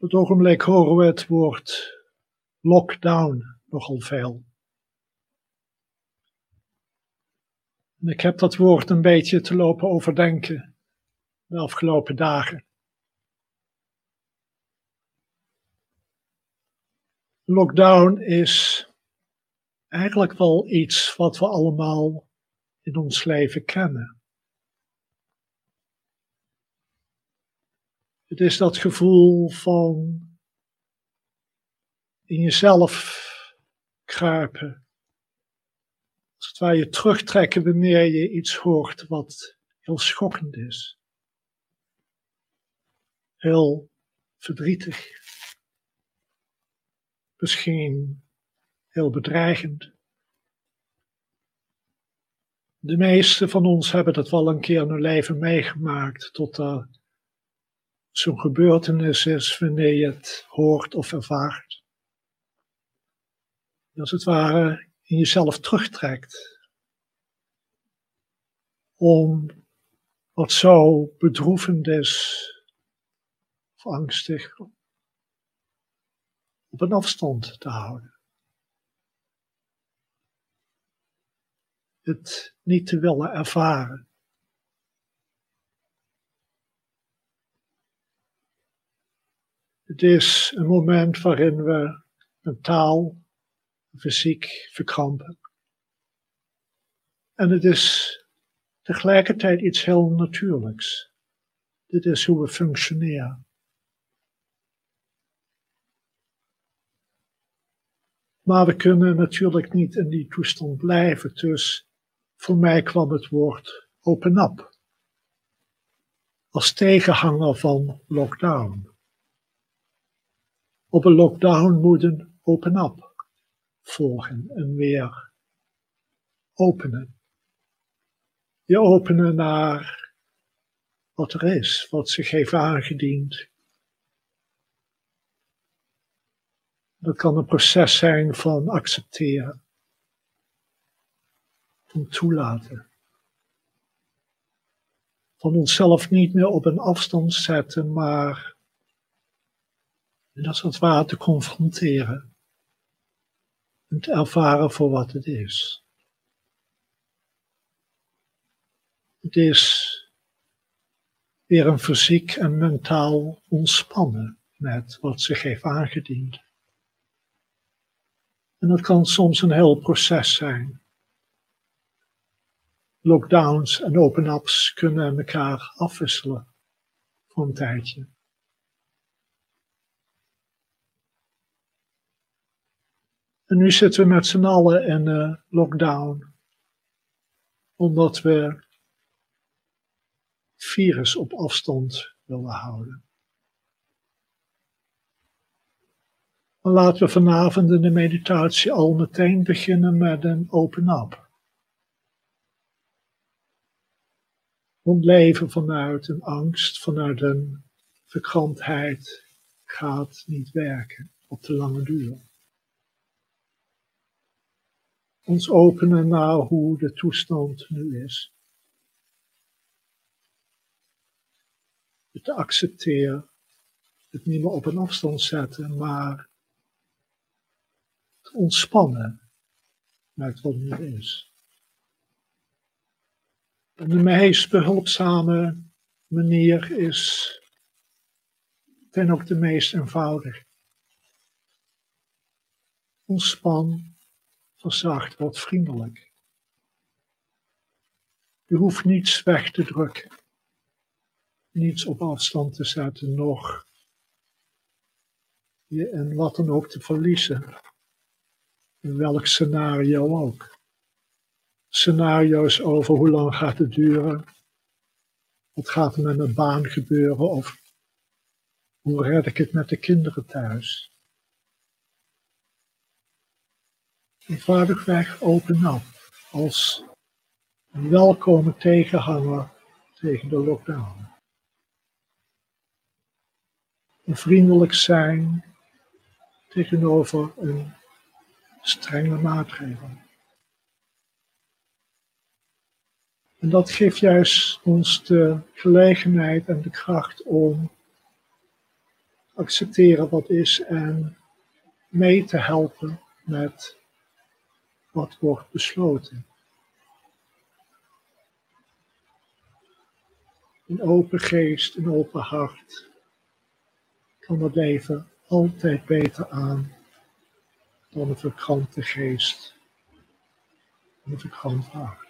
Op het ogenblik horen we het woord lockdown nogal veel. En ik heb dat woord een beetje te lopen overdenken de afgelopen dagen. Lockdown is eigenlijk wel iets wat we allemaal in ons leven kennen. Het is dat gevoel van in jezelf kruipen. Als het ware je terugtrekken wanneer je iets hoort wat heel schokkend is. Heel verdrietig. Misschien heel bedreigend. De meeste van ons hebben dat wel een keer in hun leven meegemaakt, tot er zo'n gebeurtenis is wanneer je het hoort of ervaart. Als het ware in jezelf terugtrekt. Om wat zo bedroevend is of angstig op een afstand te houden. Het niet te willen ervaren. Het is een moment waarin we mentaal, fysiek verkrampen. En het is tegelijkertijd iets heel natuurlijks. Dit is hoe we functioneren. Maar we kunnen natuurlijk niet in die toestand blijven. Dus voor mij kwam het woord open up. Als tegenhanger van lockdown. Op een lockdown moet een open up volgen en weer openen. Je openen naar wat er is, wat zich heeft aangediend, Dat kan een proces zijn van accepteren, van toelaten, van onszelf niet meer op een afstand zetten, maar dat is het waar te confronteren en te ervaren voor wat het is. Het is weer een fysiek en mentaal ontspannen met wat zich heeft aangediend. En dat kan soms een heel proces zijn. Lockdowns en open-ups kunnen elkaar afwisselen voor een tijdje. En nu zitten we met z'n allen in uh, lockdown, omdat we virus op afstand willen houden. laten we vanavond in de meditatie al meteen beginnen met een open-up. Leven vanuit een angst, vanuit een verkramptheid gaat niet werken op de lange duur. Ons openen naar hoe de toestand nu is. Het te accepteren, het niet meer op een afstand zetten, maar ontspannen met wat nu is. En de meest behulpzame manier is ten ook de meest eenvoudig. Ontspan, verzacht, wat vriendelijk. Je hoeft niets weg te drukken, niets op afstand te zetten, nog en wat dan ook te verliezen. In welk scenario ook. Scenario's over hoe lang gaat het duren. Wat gaat er met mijn baan gebeuren? Of hoe red ik het met de kinderen thuis? Eenvoudigweg open up als een welkome tegenhanger tegen de lockdown. Een vriendelijk zijn tegenover een strenge maatregelen. En dat geeft juist ons de gelegenheid en de kracht om accepteren wat is en mee te helpen met wat wordt besloten. Een open geest, een open hart kan het leven altijd beter aan dan een verkrampte geest en een verkrampt hart.